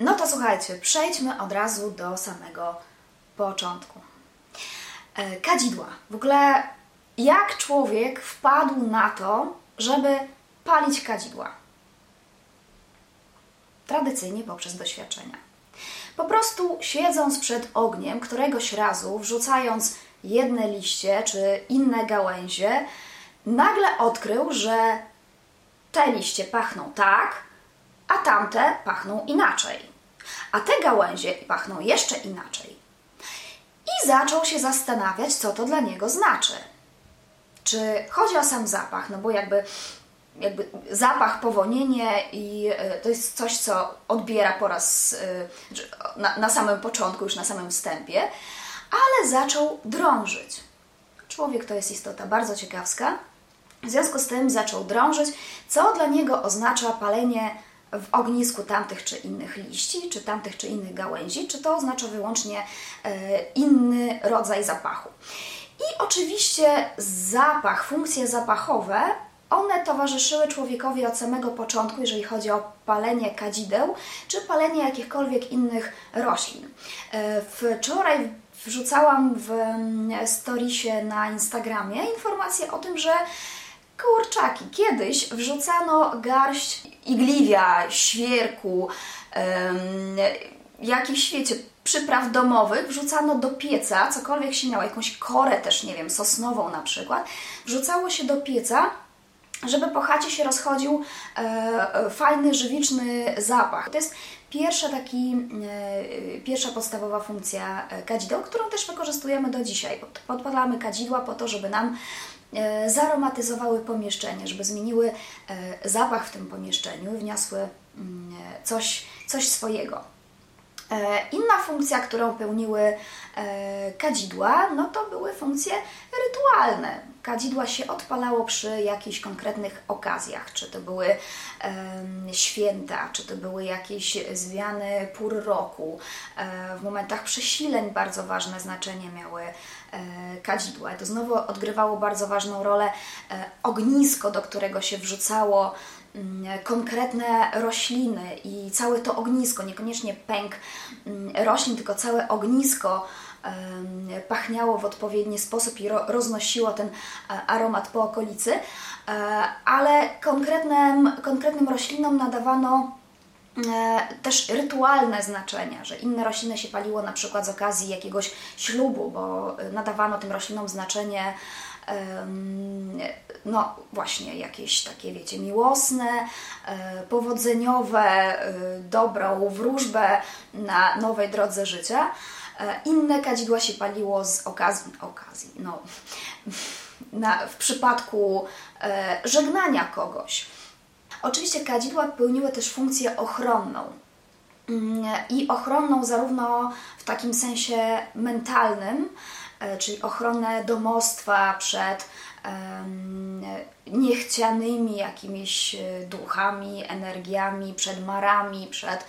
No to słuchajcie, przejdźmy od razu do samego początku. E, kadzidła. W ogóle jak człowiek wpadł na to, żeby palić kadzidła? Tradycyjnie poprzez doświadczenia. Po prostu siedząc przed ogniem, któregoś razu wrzucając jedne liście czy inne gałęzie, nagle odkrył, że te liście pachną tak, a tamte pachną inaczej. A te gałęzie pachną jeszcze inaczej. I zaczął się zastanawiać, co to dla niego znaczy. Czy chodzi o sam zapach, no bo jakby, jakby zapach, powonienie i e, to jest coś, co odbiera po raz e, na, na samym początku, już na samym wstępie, ale zaczął drążyć. Człowiek to jest istota bardzo ciekawska. W związku z tym zaczął drążyć, co dla niego oznacza palenie w ognisku tamtych czy innych liści, czy tamtych czy innych gałęzi, czy to oznacza wyłącznie e, inny rodzaj zapachu. I oczywiście zapach, funkcje zapachowe, one towarzyszyły człowiekowi od samego początku, jeżeli chodzi o palenie kadzideł, czy palenie jakichkolwiek innych roślin. E, wczoraj wrzucałam w mm, storiesie na Instagramie informację o tym, że kurczaki. Kiedyś wrzucano garść igliwia, świerku, um, jakichś, wiecie, przypraw domowych, wrzucano do pieca, cokolwiek się miało, jakąś korę też, nie wiem, sosnową na przykład, wrzucało się do pieca, żeby po chacie się rozchodził e, e fajny, żywiczny zapach. To jest pierwsza, taki, e, pierwsza podstawowa funkcja e, kadzideł, którą też wykorzystujemy do dzisiaj. Podpalamy kadzidła po to, żeby nam zaromatyzowały pomieszczenie, żeby zmieniły e, zapach w tym pomieszczeniu wniosły mm, e, coś, coś swojego. Inna funkcja, którą pełniły kadzidła, no to były funkcje rytualne. Kadzidła się odpalało przy jakichś konkretnych okazjach, czy to były święta, czy to były jakieś zmiany pór roku. w momentach przesileń bardzo ważne znaczenie miały kadzidła. To znowu odgrywało bardzo ważną rolę ognisko, do którego się wrzucało konkretne rośliny i całe to ognisko, niekoniecznie pęk mm, roślin, tylko całe ognisko pachniało w odpowiedni sposób i roznosiło ten e, aromat po okolicy, e, ale konkretnym, konkretnym roślinom nadawano e, też rytualne znaczenia, że inne rośliny się paliło na przykład z okazji jakiegoś ślubu, bo nadawano tym roślinom znaczenie no właśnie jakieś takie, wiecie, miłosne, e, powodzeniowe, e, dobrą wróżbę na nowej drodze życia. E, inne kadzidła się paliło z okazji, okazji no, na, w przypadku żegnania kogoś. Oczywiście kadzidła pełniły też funkcję ochronną. Mm, I ochronną zarówno w takim sensie mentalnym, czyli ochronę domostwa przed niechcianymi jakimiś e, duchami, energiami, przed marami, przed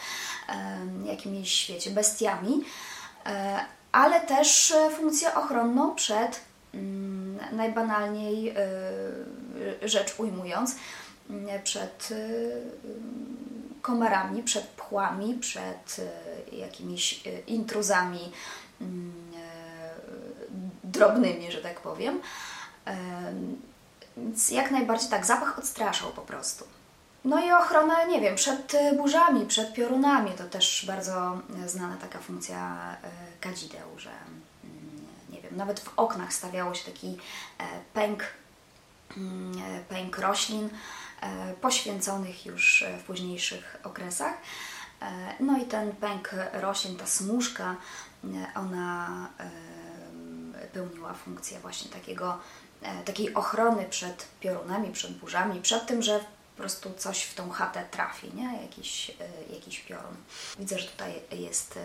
jakimiś, wiecie, bestiami, e, ale też funkcję ochronną przed mm, najbanalniej rzecz ujmując, przed komarami, przed pchłami, przed jakimiś intruzami mm, drobnymi, że tak powiem. Więc jak najbardziej tak, zapach odstraszał po prostu. No i ochronę, nie wiem, przed burzami, przed piorunami, to też bardzo znana taka funkcja e, kadzideł, że mm, nie wiem, nawet w oknach stawiało się taki e, pęk, mm, e, pęk roślin poświęconych już w późniejszych okresach. No i ten pęk roślin, ta smuszka, ona pełniła funkcję właśnie takiego, e, takiej ochrony przed piorunami, przed burzami, przed tym, że po prostu coś w tą chatę trafi, nie? Jakiś, e, jakiś piorun. Widzę, że tutaj jest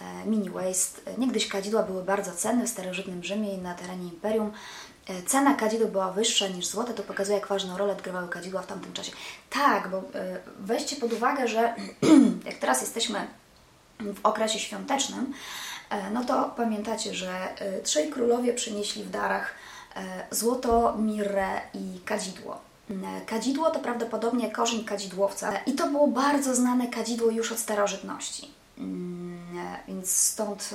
e, mini waste. Niegdyś kadzidła były bardzo cenne w starożytnym Rzymie i na terenie imperium. Cena kadzidła była wyższa niż złote, to pokazuje, jak ważną rolę odgrywały kadzidła w tamtym czasie. Tak, bo weźcie pod uwagę, że jak teraz jesteśmy w okresie świątecznym, no to pamiętacie, że e, trzej królowie przynieśli w darach e, złoto, mirrę i kadzidło. Kadzidło to prawdopodobnie korzeń kadzidłowca i to było bardzo znane kadzidło już od starożytności. Więc stąd,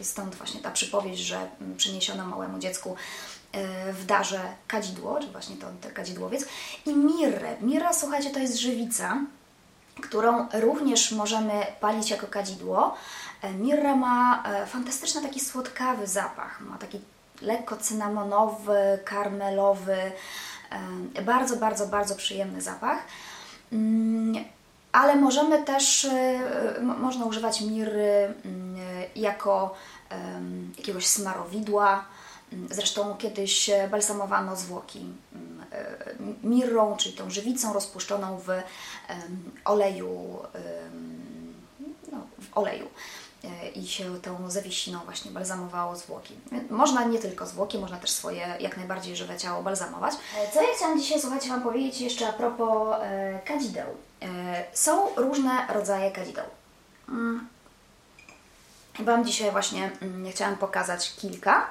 stąd właśnie ta przypowieść, że przyniesiono małemu dziecku w darze kadzidło, czy właśnie to, ten kadzidłowiec i mirrę. Mirra, słuchajcie, to jest żywica, którą również możemy palić jako kadzidło. Mirra ma fantastyczny taki słodkawy zapach, ma taki lekko cynamonowy, karmelowy, bardzo, bardzo, bardzo przyjemny zapach. Mm, ale możemy też, można używać miry mm, jako jakiegoś smarowidła. Zresztą kiedyś balsamowano zwłoki mm, mirrą, czyli tą żywicą rozpuszczoną w oleju, no, w oleju. E, i się tą zawiesiną właśnie balzamowało zwłoki. Można nie tylko zwłoki, można też swoje jak najbardziej żywe ciało balzamować. E, co ja chciałam dzisiaj, słuchajcie, Wam powiedzieć jeszcze a propos e, kadzideł. E, są różne rodzaje kadzideł. Mm. Wam dzisiaj właśnie mm, chciałam pokazać kilka.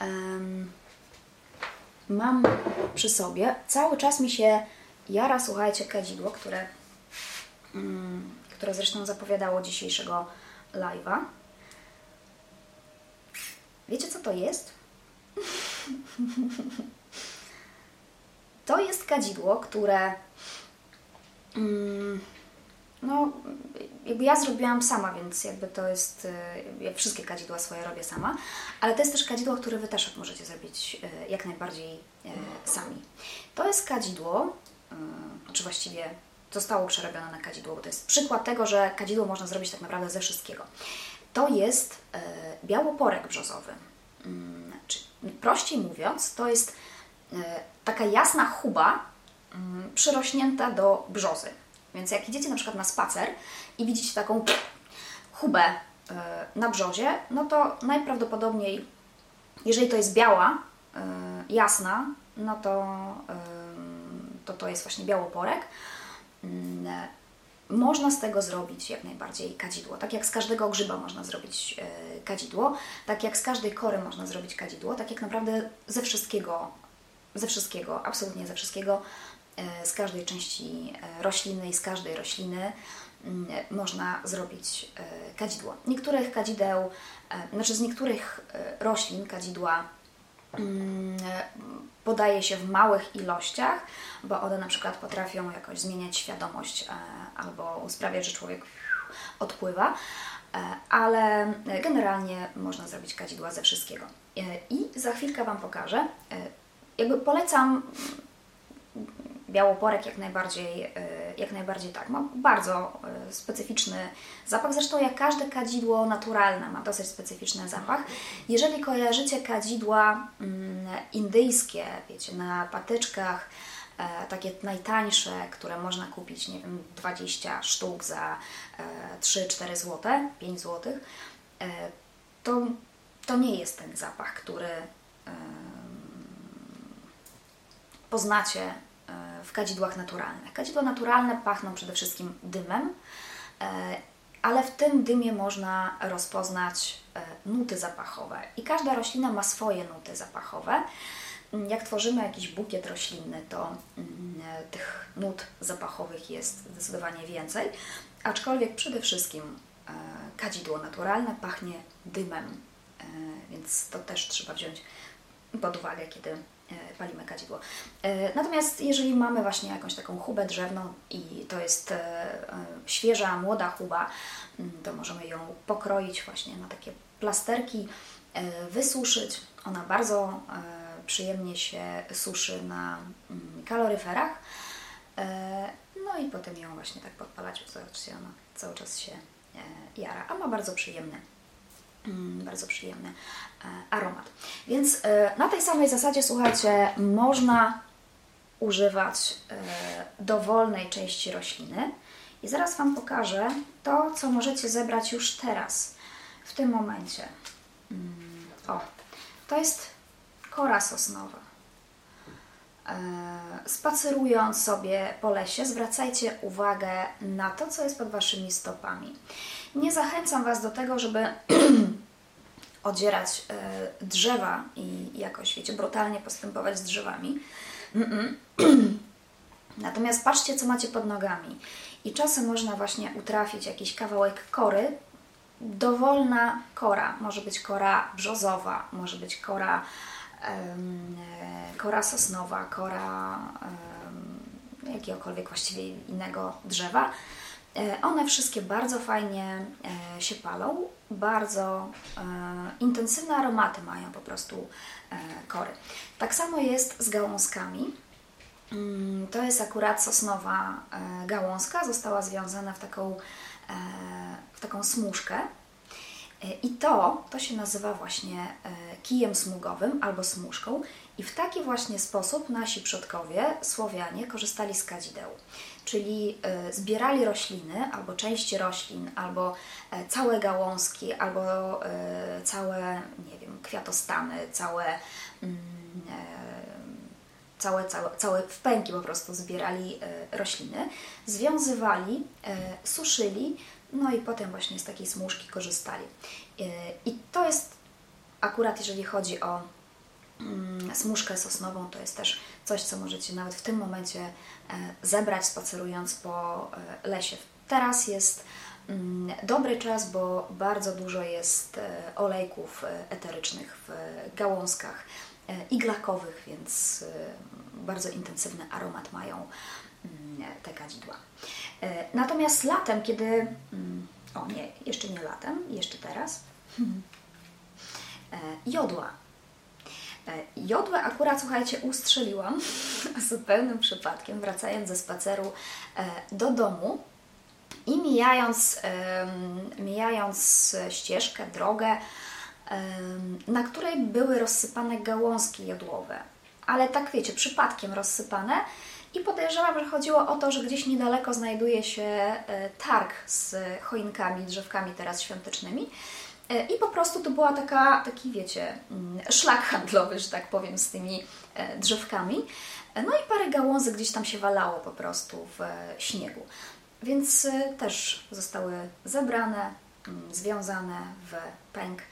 Um, mam przy sobie, cały czas mi się jara, słuchajcie, kadzidło, które mm, które zresztą zapowiadało dzisiejszego live'a. Wiecie, co to jest? to jest kadzidło, które mm, no, jakby ja zrobiłam sama, więc jakby to jest, y, ja wszystkie kadzidła swoje robię sama, ale to jest też kadzidło, które Wy też możecie zrobić y, jak najbardziej y, sami. To jest kadzidło, czy właściwie zostało przerobione na kadzidło, bo to jest przykład tego, że kadzidło można zrobić tak naprawdę ze wszystkiego. To jest e, białoporek brzozowy. Mm, prościej mówiąc, to jest e, taka jasna chuba mm, przyrośnięta do brzozy. Więc jak idziecie na przykład na spacer i widzicie taką chubę e, na brzozie, no to najprawdopodobniej, jeżeli to jest biała, jasna, no to to, to jest właśnie białoporek. Mm, można z tego zrobić jak najbardziej kadzidło. Tak jak z każdego grzyba można zrobić e, kadzidło, tak jak z każdej kory można zrobić kadzidło, tak jak naprawdę ze wszystkiego, ze wszystkiego, absolutnie ze wszystkiego, e, z każdej części e, rośliny i z każdej rośliny mm, można zrobić kadzidło. Niektórych kadzideł, znaczy z niektórych roślin kadzidła podaje się w małych ilościach, bo one na przykład potrafią jakoś zmieniać świadomość e, albo sprawiać, że człowiek odpływa, e, ale generalnie można zrobić kadzidła ze wszystkiego. E, I za chwilkę Wam pokażę. Jakby polecam białoporek jak najbardziej, jak najbardziej tak. Ma bardzo specyficzny zapach. Zresztą jak każde kadzidło naturalne ma dosyć specyficzny zapach. Jeżeli kojarzycie kadzidła mm, indyjskie, wiecie, na patyczkach, E, takie najtańsze, które można kupić, nie wiem, 20 sztuk za 3-4 zł, 5 zł, to, to nie jest ten zapach, który poznacie w kadzidłach naturalnych. Kadzidła naturalne pachną przede wszystkim dymem, e, ale w tym dymie można rozpoznać nuty zapachowe. I każda roślina ma swoje nuty zapachowe jak tworzymy jakiś bukiet roślinny, to mm, tych nut zapachowych jest zdecydowanie więcej, aczkolwiek przede wszystkim e, kadzidło naturalne pachnie dymem, e, więc to też trzeba wziąć pod uwagę, kiedy e, palimy kadzidło. Natomiast jeżeli mamy właśnie jakąś taką chubę drzewną i to jest świeża, młoda chuba, mm, to możemy ją pokroić właśnie na takie plasterki, wysuszyć. Ona bardzo przyjemnie się suszy na mm, kaloryferach. E, no i potem ją właśnie tak podpalać, bo zobaczcie, ona cały czas się e, jara, a ma bardzo przyjemny, bardzo przyjemny e, aromat. Więc na tej samej zasadzie, słuchajcie, można używać dowolnej części rośliny. I zaraz Wam pokażę to, co możecie zebrać już teraz, w tym momencie. Mm, o, to jest kora sosnowa. E, spacerując sobie po lesie, zwracajcie uwagę na to, co jest pod Waszymi stopami. Nie zachęcam Was do tego, żeby odzierać drzewa i jakoś, wiecie, brutalnie postępować z drzewami. Natomiast patrzcie, co macie pod nogami. I czasem można właśnie utrafić jakiś kawałek kory, dowolna kora. Może być kora brzozowa, może być kora, um, kora sosnowa, kora um, jakiegokolwiek właściwie innego drzewa. E, one wszystkie bardzo fajnie e, się palą, bardzo e, intensywne aromaty mają po prostu kory. Tak samo jest z gałązkami. Mm, to jest akurat sosnowa gałązka, została związana w taką, w taką smużkę. I to, to się nazywa właśnie kijem smugowym albo smużką i w taki właśnie sposób nasi przodkowie, Słowianie, korzystali z kadzideł czyli e, zbierali rośliny, albo części roślin, albo e, całe gałązki, albo e, całe, nie wiem, kwiatostany, całe, mm, całe, całe, całe po prostu zbierali rośliny, związywali, suszyli, no i potem właśnie z takiej smuszki korzystali. I to jest akurat, jeżeli chodzi o smuszkę sosnową, to jest też coś, co możecie nawet w tym momencie e, zebrać spacerując po e, lesie. Teraz jest mm, dobry czas, bo bardzo dużo jest e, olejków eterycznych w gałązkach iglakowych, więc bardzo intensywny aromat mają mm, te kadzidła. Natomiast latem, kiedy. Mm, o nie, jeszcze nie latem, jeszcze teraz. Jodła jodłę akurat, słuchajcie, ustrzeliłam zupełnym przypadkiem, wracając ze spaceru e, do domu i mijając, mijając ścieżkę, drogę, na której były rozsypane gałązki jodłowe. Ale tak wiecie, przypadkiem rozsypane. I podejrzewam, że chodziło o to, że gdzieś niedaleko znajduje się e, targ z choinkami, drzewkami teraz świątecznymi. E, I po prostu to była taka, taki, wiecie, mm, szlak handlowy, że tak powiem, z tymi e, drzewkami. E, no i parę gałązek gdzieś tam się walało po prostu w śniegu. Więc też zostały zebrane, mm, związane w pęk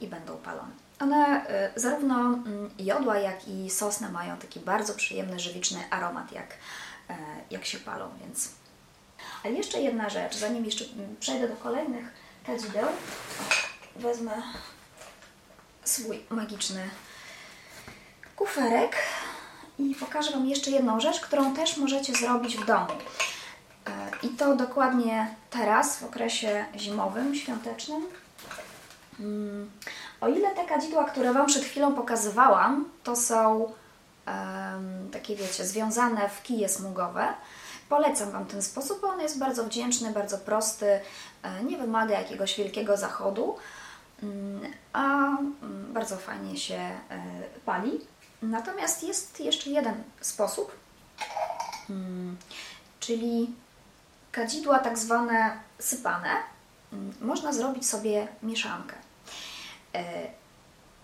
i będą palone. One, zarówno mm, jodła, jak i sosna mają taki bardzo przyjemny, żywiczny aromat, jak, jak się palą, więc... Ale jeszcze jedna rzecz, zanim jeszcze przejdę do kolejnych kadzideł. Wezmę swój magiczny kuferek i pokażę Wam jeszcze jedną rzecz, którą też możecie zrobić w domu. E, I to dokładnie teraz, w okresie zimowym, świątecznym. Mm, o ile te kadzidła, które Wam przed chwilą pokazywałam, to są um, takie, wiecie, związane w kije smugowe, Polecam Wam ten sposób, bo on jest bardzo wdzięczny, bardzo prosty, e, nie wymaga jakiegoś wielkiego zachodu, mm, a mm, bardzo fajnie się e, pali. Natomiast jest jeszcze jeden sposób, mm, czyli kadzidła tak zwane sypane. Można zrobić sobie mieszankę.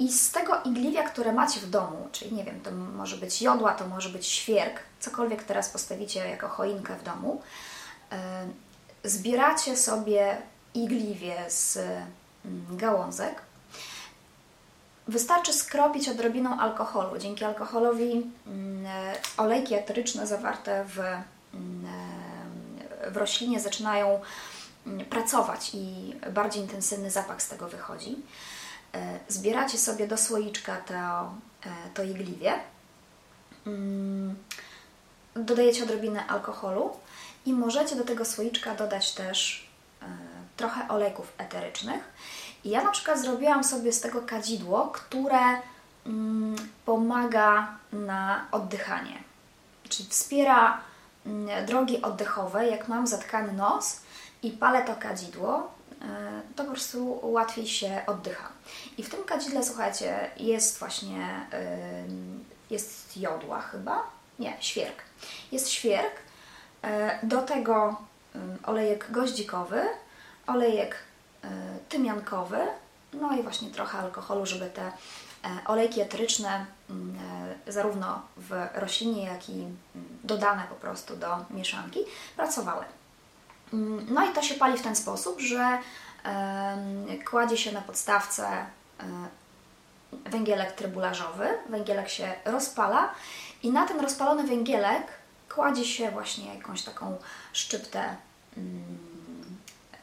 I z tego igliwia, które macie w domu, czyli nie wiem, to może być jodła, to może być świerk, cokolwiek teraz postawicie jako choinkę w domu, e, zbieracie sobie igliwie z mm, gałązek. Wystarczy skropić odrobiną alkoholu. Dzięki alkoholowi mm, olejki eteryczne zawarte w, mm, w roślinie zaczynają pracować i bardziej intensywny zapach z tego wychodzi. E, zbieracie sobie do słoiczka to, e, to igliwie, mm, dodajecie odrobinę alkoholu i możecie do tego słoiczka dodać też e, trochę olejków eterycznych. I ja na przykład zrobiłam sobie z tego kadzidło, które mm, pomaga na oddychanie, czyli wspiera mm, drogi oddechowe. Jak mam zatkany nos i palę to kadzidło, to po prostu łatwiej się oddycha. I w tym kadzidle, słuchajcie, jest właśnie, jest jodła chyba, nie, świerk. Jest świerk, e, do tego olejek goździkowy, olejek e, tymiankowy, no i właśnie trochę alkoholu, żeby te olejki eteryczne zarówno w roślinie, jak i dodane po prostu do mieszanki pracowały. Mm, no i to się pali w ten sposób, że kładzie się na podstawce e, węgielek trybularzowy. Węgielek się rozpala i na ten rozpalony węgielek kładzie się właśnie jakąś taką szczyptę, mm,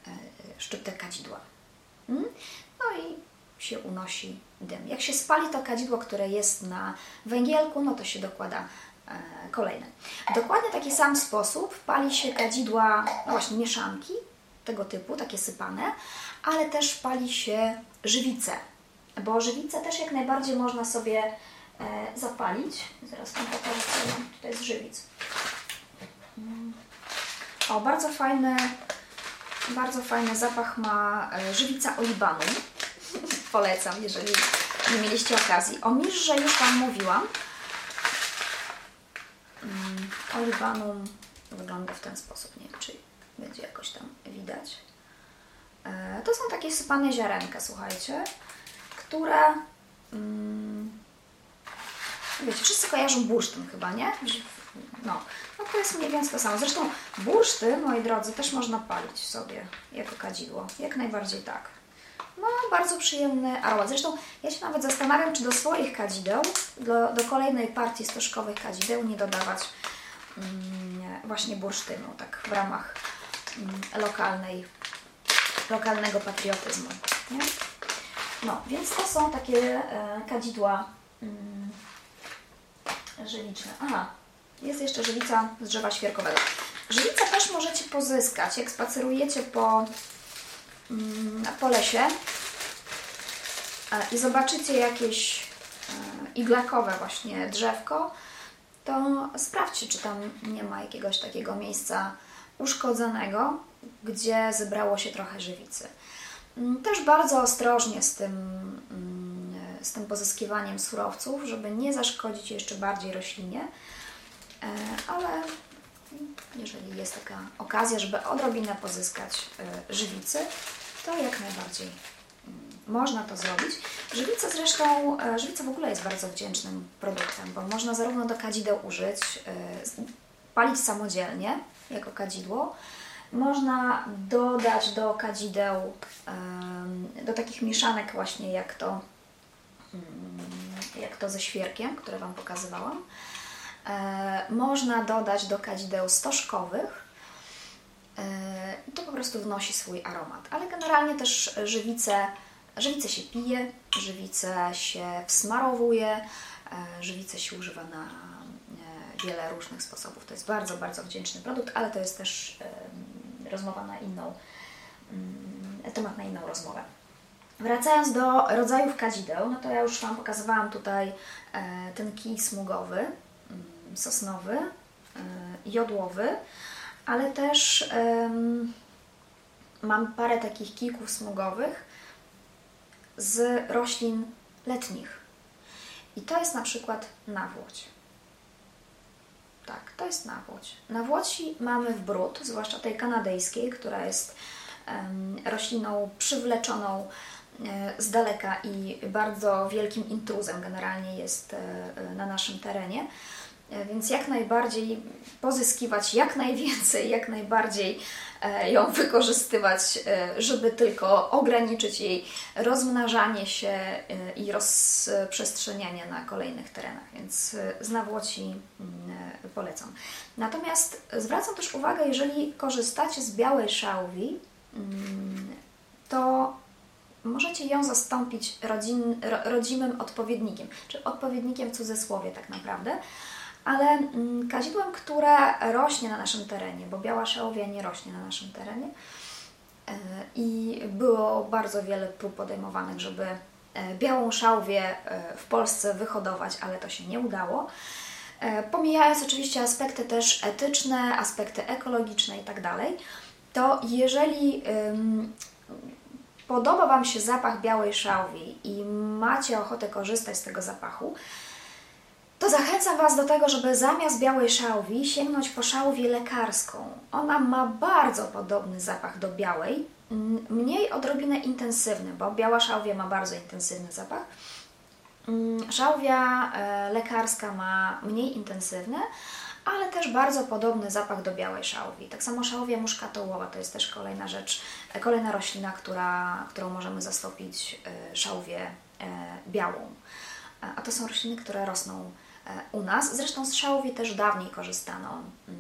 e, szczyptę kadzidła. Mm? No i się unosi dym. Jak się spali to kadzidło, które jest na węgielku, no to się dokłada kolejne. W dokładnie taki sam sposób pali się kadzidła, no właśnie mieszanki tego typu, takie sypane, ale też pali się żywice, bo żywice też jak najbardziej można sobie e, zapalić. Zaraz Wam pokażę, co tutaj jest żywic. O, bardzo fajny, bardzo fajny zapach ma e, żywica olibanu. Polecam, jeżeli nie mieliście okazji. O mirze już Wam mówiłam. Olibanum wygląda w ten sposób. Nie wiem, czy będzie jakoś tam widać. E, to są takie sypane ziarenka, słuchajcie, które... Mm, wiecie, wszyscy kojarzą bursztyn chyba, nie? No, no to jest mniej więcej to samo. Zresztą bursztyn, moi drodzy, też można palić sobie jako kadzidło. Jak najbardziej tak. No, bardzo przyjemny aromat. Zresztą ja się nawet zastanawiam, czy do swoich kadzideł, do, do kolejnej partii stożkowych kadzideł nie dodawać właśnie bursztynu, tak w ramach mm, lokalnej, lokalnego patriotyzmu. Nie? No, więc to są takie e, kadzidła mm, żywiczne. Aha, jest jeszcze żywica z drzewa świerkowego. Żywicę też możecie pozyskać, jak spacerujecie po, mm, po lesie e, i zobaczycie jakieś e, iglakowe właśnie drzewko, to sprawdźcie, czy tam nie ma jakiegoś takiego miejsca uszkodzonego, gdzie zebrało się trochę żywicy. Mm, też bardzo ostrożnie z tym, mm, z tym pozyskiwaniem surowców, żeby nie zaszkodzić jeszcze bardziej roślinie, e, ale jeżeli jest taka okazja, żeby odrobinę pozyskać e, żywicy, to jak najbardziej można to zrobić. Żywica zresztą, e, żywica w ogóle jest bardzo wdzięcznym produktem, bo można zarówno do kadzideł użyć, palić samodzielnie jako kadzidło, można dodać do kadzideł, do takich mieszanek właśnie jak to, mm, jak to ze świerkiem, które Wam pokazywałam. E, można dodać do kadzideł stożkowych. E, to po prostu wnosi swój aromat. Ale generalnie też żywice, żywice się pije, żywice się wsmarowuje, e, żywice się używa na wiele różnych sposobów. To jest bardzo, bardzo wdzięczny produkt, ale to jest też rozmowa na inną, mm, temat na inną rozmowę. Wracając do rodzajów kadzideł, no to ja już Wam pokazywałam tutaj e, ten kij smugowy, mm, sosnowy, e, jodłowy, ale też mam parę takich kijków smugowych z roślin letnich. I to jest na przykład nawłoć. Tak, to jest nawłoć. Nawłoci mamy w brud, zwłaszcza tej kanadyjskiej, która jest um, rośliną przywleczoną e, z daleka i bardzo wielkim intruzem generalnie jest e, na naszym terenie. E, więc jak najbardziej pozyskiwać jak najwięcej, jak najbardziej e, ją wykorzystywać, e, żeby tylko ograniczyć jej rozmnażanie się i rozprzestrzenianie na kolejnych terenach. Więc z nawłoci mm, polecam. Natomiast zwracam też uwagę, jeżeli korzystacie z białej szałwi, mm, to możecie ją zastąpić rodzin, rodzimym odpowiednikiem, czy odpowiednikiem w cudzysłowie tak naprawdę, ale mm, kadzidłem, które rośnie na naszym terenie, bo biała szałwia nie rośnie na naszym terenie e, i było bardzo wiele prób podejmowanych, żeby e, białą szałwię e, w Polsce wyhodować, ale to się nie udało. Pomijając oczywiście aspekty też etyczne, aspekty ekologiczne i tak dalej, to jeżeli podoba Wam się zapach białej szałwi i macie ochotę korzystać z tego zapachu, to zachęcam Was do tego, żeby zamiast białej szałwi sięgnąć po szałwię lekarską. Ona ma bardzo podobny zapach do białej, mniej odrobinę intensywny, bo biała szałwia ma bardzo intensywny zapach. Szałwia e, lekarska ma mniej intensywny, ale też bardzo podobny zapach do białej szałwi. Tak samo szałwia muszkatołowa to jest też kolejna rzecz, e, kolejna roślina, która, którą możemy zastąpić e, szałwię białą. A to są rośliny, które rosną u nas. Zresztą z szałwi też dawniej korzystano mm,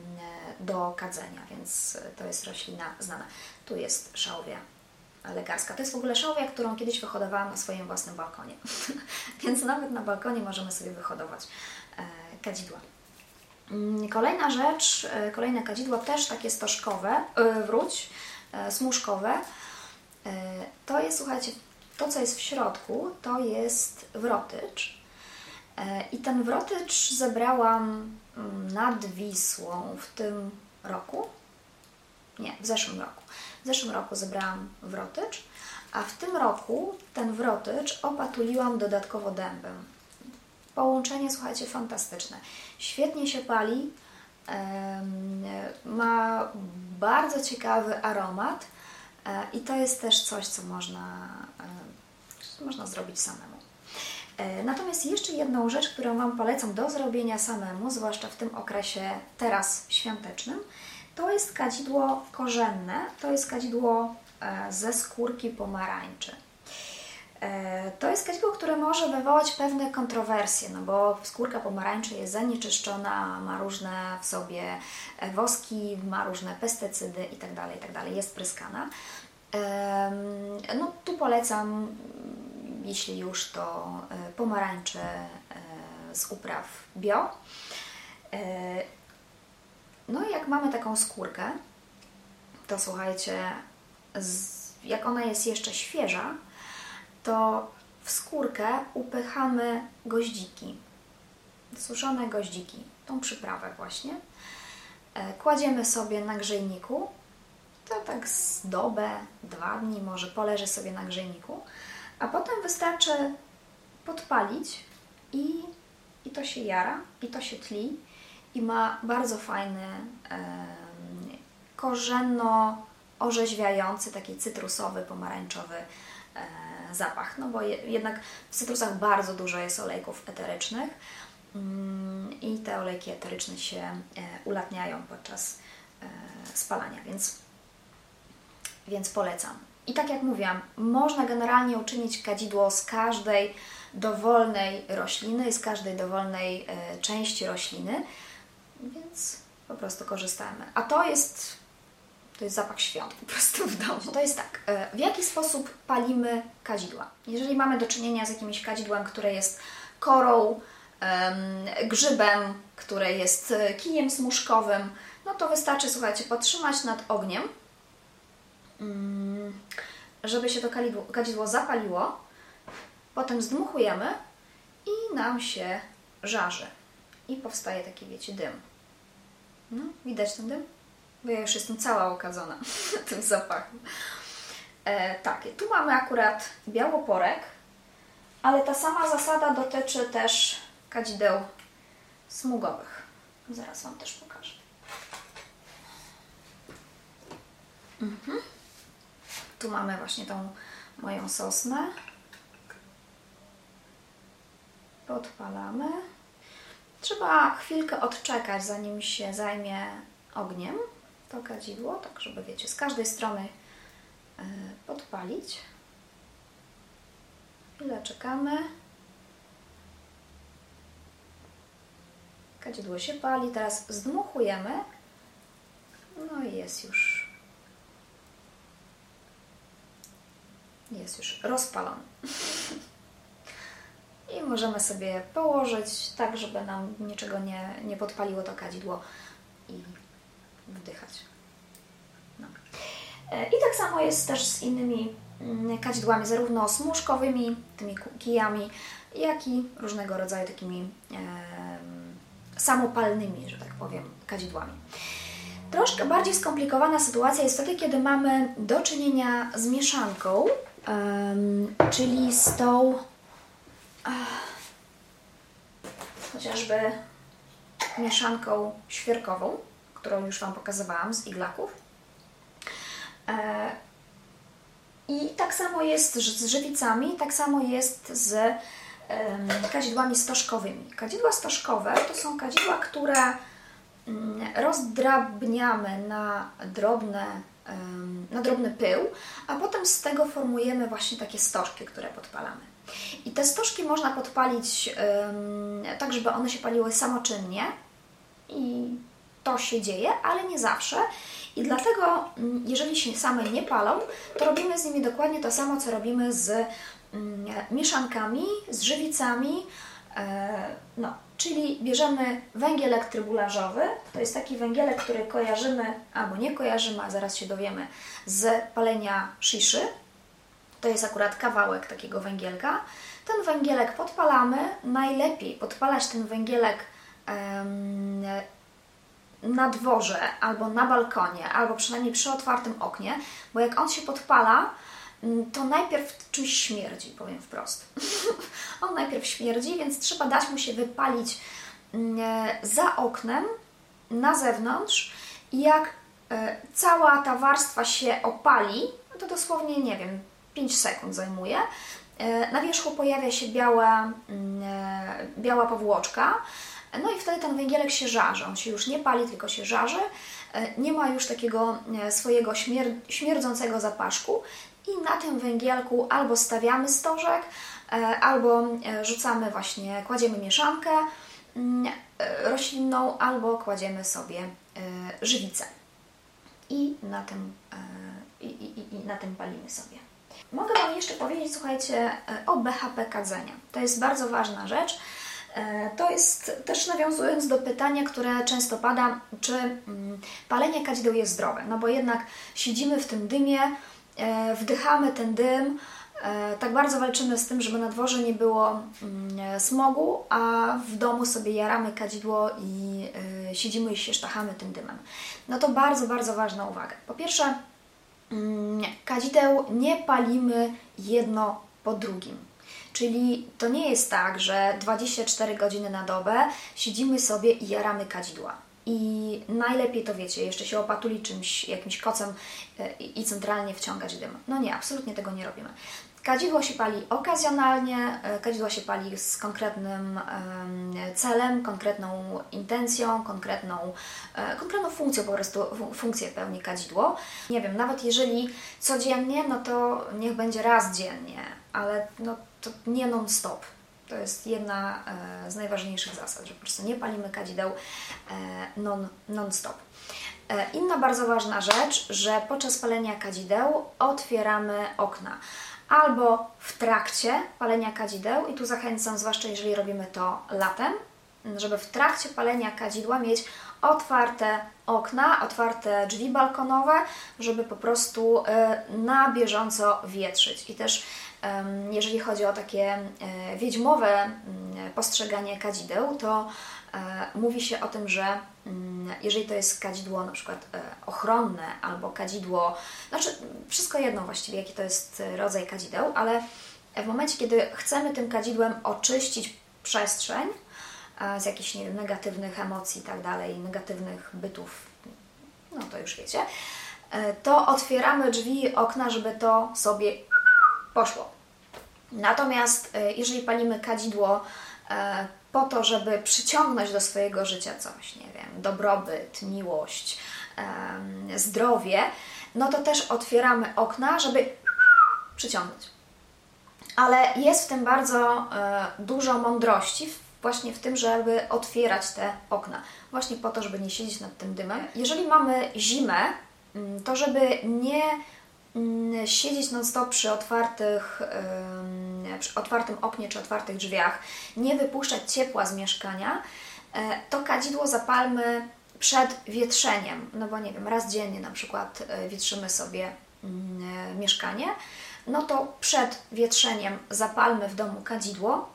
do kadzenia, więc to jest roślina znana. Tu jest szałwia lekarska. To jest w ogóle szałwia, którą kiedyś wyhodowałam na swoim własnym balkonie. Więc nawet na balkonie możemy sobie wyhodować e, kadzidła. Mm, kolejna rzecz, e, kolejne kadzidło też takie stożkowe, e, wróć, smuszkowe. To jest, słuchajcie, to co jest w środku, to jest wrotycz. I ten wrotycz zebrałam mm, nad Wisłą w tym roku. Nie, w zeszłym roku. W zeszłym roku zebrałam wrotycz, a w tym roku ten wrotycz opatuliłam dodatkowo dębem. Połączenie, słuchajcie, fantastyczne. Świetnie się pali, ma bardzo ciekawy aromat e, i to jest też coś, co można, e, można zrobić samemu. E, natomiast jeszcze jedną rzecz, którą Wam polecam do zrobienia samemu, zwłaszcza w tym okresie teraz świątecznym, to jest kadzidło korzenne, to jest kadzidło e, ze skórki pomarańczy. E, to jest kadzidło, które może wywołać pewne kontrowersje, no bo skórka pomarańczy jest zanieczyszczona, ma różne w sobie woski, ma różne pestycydy itd., tak itd., tak jest pryskana. No tu polecam, jeśli już, to pomarańcze z upraw bio. No i jak mamy taką skórkę, to słuchajcie, jak ona jest jeszcze świeża, to w skórkę upychamy goździki, suszone goździki, tą przyprawę właśnie. E, kładziemy sobie na grzejniku, to tak z dobę, dwa dni może poleży sobie na grzejniku, a potem wystarczy podpalić i, i to się jara, i to się tli i ma bardzo fajny, korzenno orzeźwiający, taki cytrusowy, pomarańczowy e, zapach. No bo jednak w cytrusach bardzo dużo jest olejków eterycznych mm, i te olejki eteryczne się e, ulatniają podczas e, spalania, więc, więc polecam. I tak jak mówiłam, można generalnie uczynić kadzidło z każdej dowolnej rośliny, z każdej dowolnej części rośliny więc po prostu korzystamy. A to jest, to jest zapach świąt po prostu w domu. To jest tak, e, w jaki sposób palimy kadzidła? Jeżeli mamy do czynienia z jakimś kadzidłem, które jest korą, grzybem, które jest e, kijem smuszkowym, no to wystarczy, słuchajcie, podtrzymać nad ogniem, mm, żeby się to kadzidło zapaliło. Potem zdmuchujemy i nam się żarzy i powstaje taki, wiecie, dym. No, widać ten dym? Bo ja już jestem cała okadzona tym zapachem. E, tak, tu mamy akurat białoporek, ale ta sama zasada dotyczy też kadzideł smugowych. Zaraz Wam też pokażę. Mhm. Tu mamy właśnie tą moją sosnę. Podpalamy. Trzeba chwilkę odczekać, zanim się zajmie ogniem to kadzidło, tak żeby, wiecie, z każdej strony e, podpalić. Chwilę czekamy. Kadzidło się pali, teraz zdmuchujemy. No i jest już jest już rozpalony. i możemy sobie położyć tak, żeby nam niczego nie, nie podpaliło to kadzidło i wdychać. No. E, I tak samo jest też z innymi mm, kadzidłami, zarówno smuszkowymi, tymi kijami, jak i różnego rodzaju takimi e, samopalnymi, że tak powiem, kadzidłami. Troszkę bardziej skomplikowana sytuacja jest wtedy, kiedy mamy do czynienia z mieszanką, czyli z tą chociażby mieszanką świerkową, którą już Wam pokazywałam z iglaków. E, I tak samo jest z żywicami, tak samo jest z kadzidłami stożkowymi. Kadzidła stożkowe to są kadzidła, które mm, rozdrabniamy na drobne na drobny pył, a potem z tego formujemy właśnie takie stożki, które podpalamy. I te stożki można podpalić tak, żeby one się paliły samoczynnie i to się dzieje, ale nie zawsze. I dlatego, mm, jeżeli się same nie palą, to robimy z nimi dokładnie to samo, co robimy z mm, mieszankami, z żywicami. E, no, czyli bierzemy węgielek trybularzowy. To jest taki węgielek, który kojarzymy, albo nie kojarzymy, a zaraz się dowiemy, z palenia shiszy. To jest akurat kawałek takiego węgielka. Ten węgielek podpalamy. Najlepiej podpalać ten węgielek na dworze, albo na balkonie, albo przynajmniej przy otwartym oknie, bo jak on się podpala, to najpierw czymś śmierdzi, powiem wprost. on najpierw śmierdzi, więc trzeba dać mu się wypalić mm, za oknem, na zewnątrz i jak e, cała ta warstwa się opali, no to dosłownie, nie wiem, 5 sekund zajmuje, e, na wierzchu pojawia się biała, mm, e, biała powłoczka, no i wtedy ten węgielek się żarzy. On się już nie pali, tylko się żarzy. E, nie ma już takiego e, swojego śmier śmierdzącego zapaszku i na tym węgielku albo stawiamy stożek, e, albo rzucamy właśnie, kładziemy mieszankę mm, roślinną, albo kładziemy sobie żywicę. I na tym, i, i, i na tym palimy sobie. Mogę Wam jeszcze powiedzieć, słuchajcie, o BHP kadzenia. To jest bardzo ważna rzecz. E, to jest też nawiązując do pytania, które często pada, czy mm, palenie kadzideł jest zdrowe. No bo jednak siedzimy w tym dymie, e, wdychamy ten dym, e, tak bardzo walczymy z tym, żeby na dworze nie było mm, smogu, a w domu sobie jaramy kadzidło i siedzimy i się sztachamy tym dymem. No to bardzo, bardzo ważna uwaga. Po pierwsze, mm, kadzideł nie palimy jedno po drugim. Czyli to nie jest tak, że 24 godziny na dobę siedzimy sobie i jaramy kadzidła. I najlepiej to wiecie, jeszcze się opatuli czymś, jakimś kocem e, i centralnie wciągać dym. No nie, absolutnie tego nie robimy. Kadzidło się pali okazjonalnie, e, kadzidło się pali z konkretnym celem, konkretną intencją, konkretną, e, konkretną funkcją, po prostu funkcję pełni kadzidło. Nie wiem, nawet jeżeli codziennie, no to niech będzie raz dziennie, ale no, to nie non-stop. To jest jedna e, z najważniejszych zasad, że po prostu nie palimy kadzideł non, non-stop. Inna bardzo ważna rzecz, że podczas palenia kadzideł otwieramy okna albo w trakcie palenia kadzideł, i tu zachęcam, zwłaszcza jeżeli robimy to latem, żeby w trakcie palenia kadzidła mieć otwarte okna, otwarte drzwi balkonowe, żeby po prostu e, na bieżąco wietrzyć. I też jeżeli chodzi o takie e, wiedźmowe mm, postrzeganie kadzideł, to E, mówi się o tym, że mm, jeżeli to jest kadzidło na przykład e, ochronne albo kadzidło, znaczy wszystko jedno właściwie, jaki to jest rodzaj kadzideł, ale w momencie, kiedy chcemy tym kadzidłem oczyścić przestrzeń z jakichś nie wiem, negatywnych emocji i tak dalej, negatywnych bytów, no to już wiecie, to otwieramy drzwi, okna, żeby to sobie poszło. Natomiast jeżeli palimy kadzidło po to, żeby przyciągnąć do swojego życia coś, nie wiem, dobrobyt, miłość, zdrowie, no to też otwieramy okna, żeby przyciągnąć. Ale jest w tym bardzo e, dużo mądrości, właśnie w tym, żeby otwierać te okna, właśnie po to, żeby nie siedzieć nad tym dymem. Jeżeli mamy zimę, mm, to żeby nie siedzieć non-stop przy otwartych, przy otwartym oknie czy otwartych drzwiach, nie wypuszczać ciepła z mieszkania, e, to kadzidło zapalmy przed wietrzeniem, no bo nie wiem, raz dziennie na przykład e, wietrzymy sobie mm, e, mieszkanie, no to przed wietrzeniem zapalmy w domu kadzidło,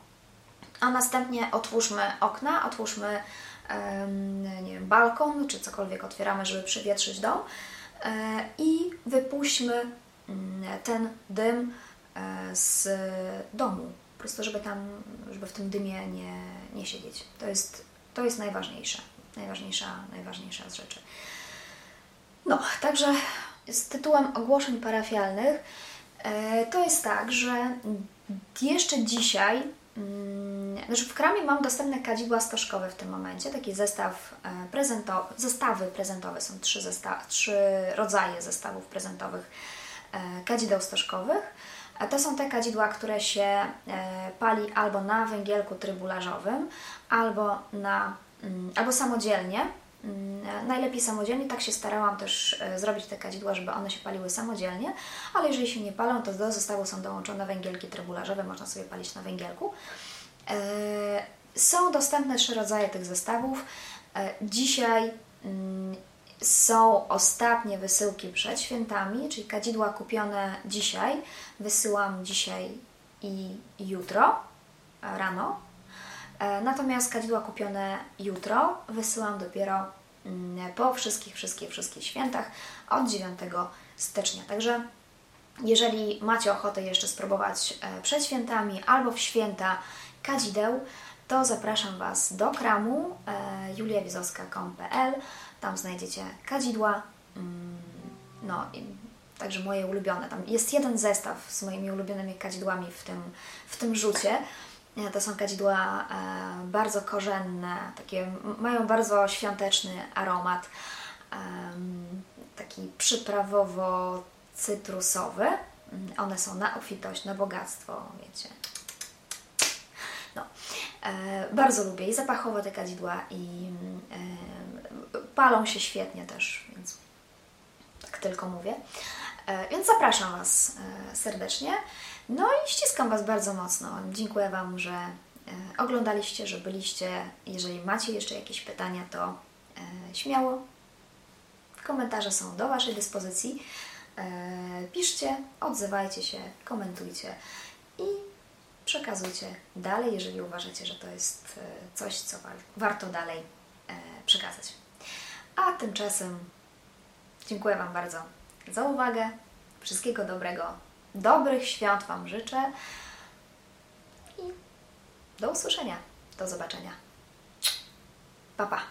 a następnie otwórzmy okna, otwórzmy nie wiem, balkon czy cokolwiek otwieramy, żeby przywietrzyć dom i wypuśćmy mm, ten dym e, z domu. Po prostu, żeby tam, żeby w tym dymie nie, nie siedzieć. To jest, to jest najważniejsze. Najważniejsza, najważniejsza z rzeczy. No, także z tytułem ogłoszeń parafialnych e, to jest tak, że jeszcze dzisiaj znaczy w kramie mam dostępne kadzidła stożkowe w tym momencie, taki zestaw e, prezentowy, zestawy prezentowe, są trzy, zesta trzy rodzaje zestawów prezentowych e, kadzideł stożkowych. To są te kadzidła, które się e, pali albo na węgielku trybularzowym, albo, na, mm, albo samodzielnie. Mm, najlepiej samodzielnie, tak się starałam też e, zrobić te kadzidła, żeby one się paliły samodzielnie, ale jeżeli się nie palą, to do zestawu są dołączone węgielki trybularzowe, można sobie palić na węgielku. E, są dostępne trzy rodzaje tych zestawów. Dzisiaj mm, są ostatnie wysyłki przed świętami, czyli kadzidła kupione dzisiaj. Wysyłam dzisiaj i jutro rano. E, natomiast kadzidła kupione jutro wysyłam dopiero po wszystkich, wszystkich, wszystkich świętach od 9 stycznia. Także jeżeli macie ochotę jeszcze spróbować e, przed świętami albo w święta kadzideł, to zapraszam Was do kramu e, juliawizowska.com.pl tam znajdziecie kadzidła, mm, no także moje ulubione. Tam jest jeden zestaw z moimi ulubionymi kadzidłami w tym, w tym rzucie. E, to są kadzidła e, bardzo korzenne, takie mają bardzo świąteczny aromat, taki przyprawowo-cytrusowy. Mm, one są na obfitość, na bogactwo, wiecie. No, e, bardzo lubię i zapachowo te kadzidła i palą się świetnie też, więc tak tylko mówię. E, więc zapraszam Was e, serdecznie. No i ściskam Was bardzo mocno. Dziękuję Wam, że e, oglądaliście, że byliście. Jeżeli macie jeszcze jakieś pytania, to śmiało. Komentarze są do Waszej dyspozycji. Piszcie, odzywajcie się, komentujcie i przekazujcie dalej, jeżeli uważacie, że to jest coś, co warto dalej przekazać. A tymczasem dziękuję Wam bardzo za uwagę. Wszystkiego dobrego, dobrych świąt Wam życzę i do usłyszenia, do zobaczenia. Pa, pa.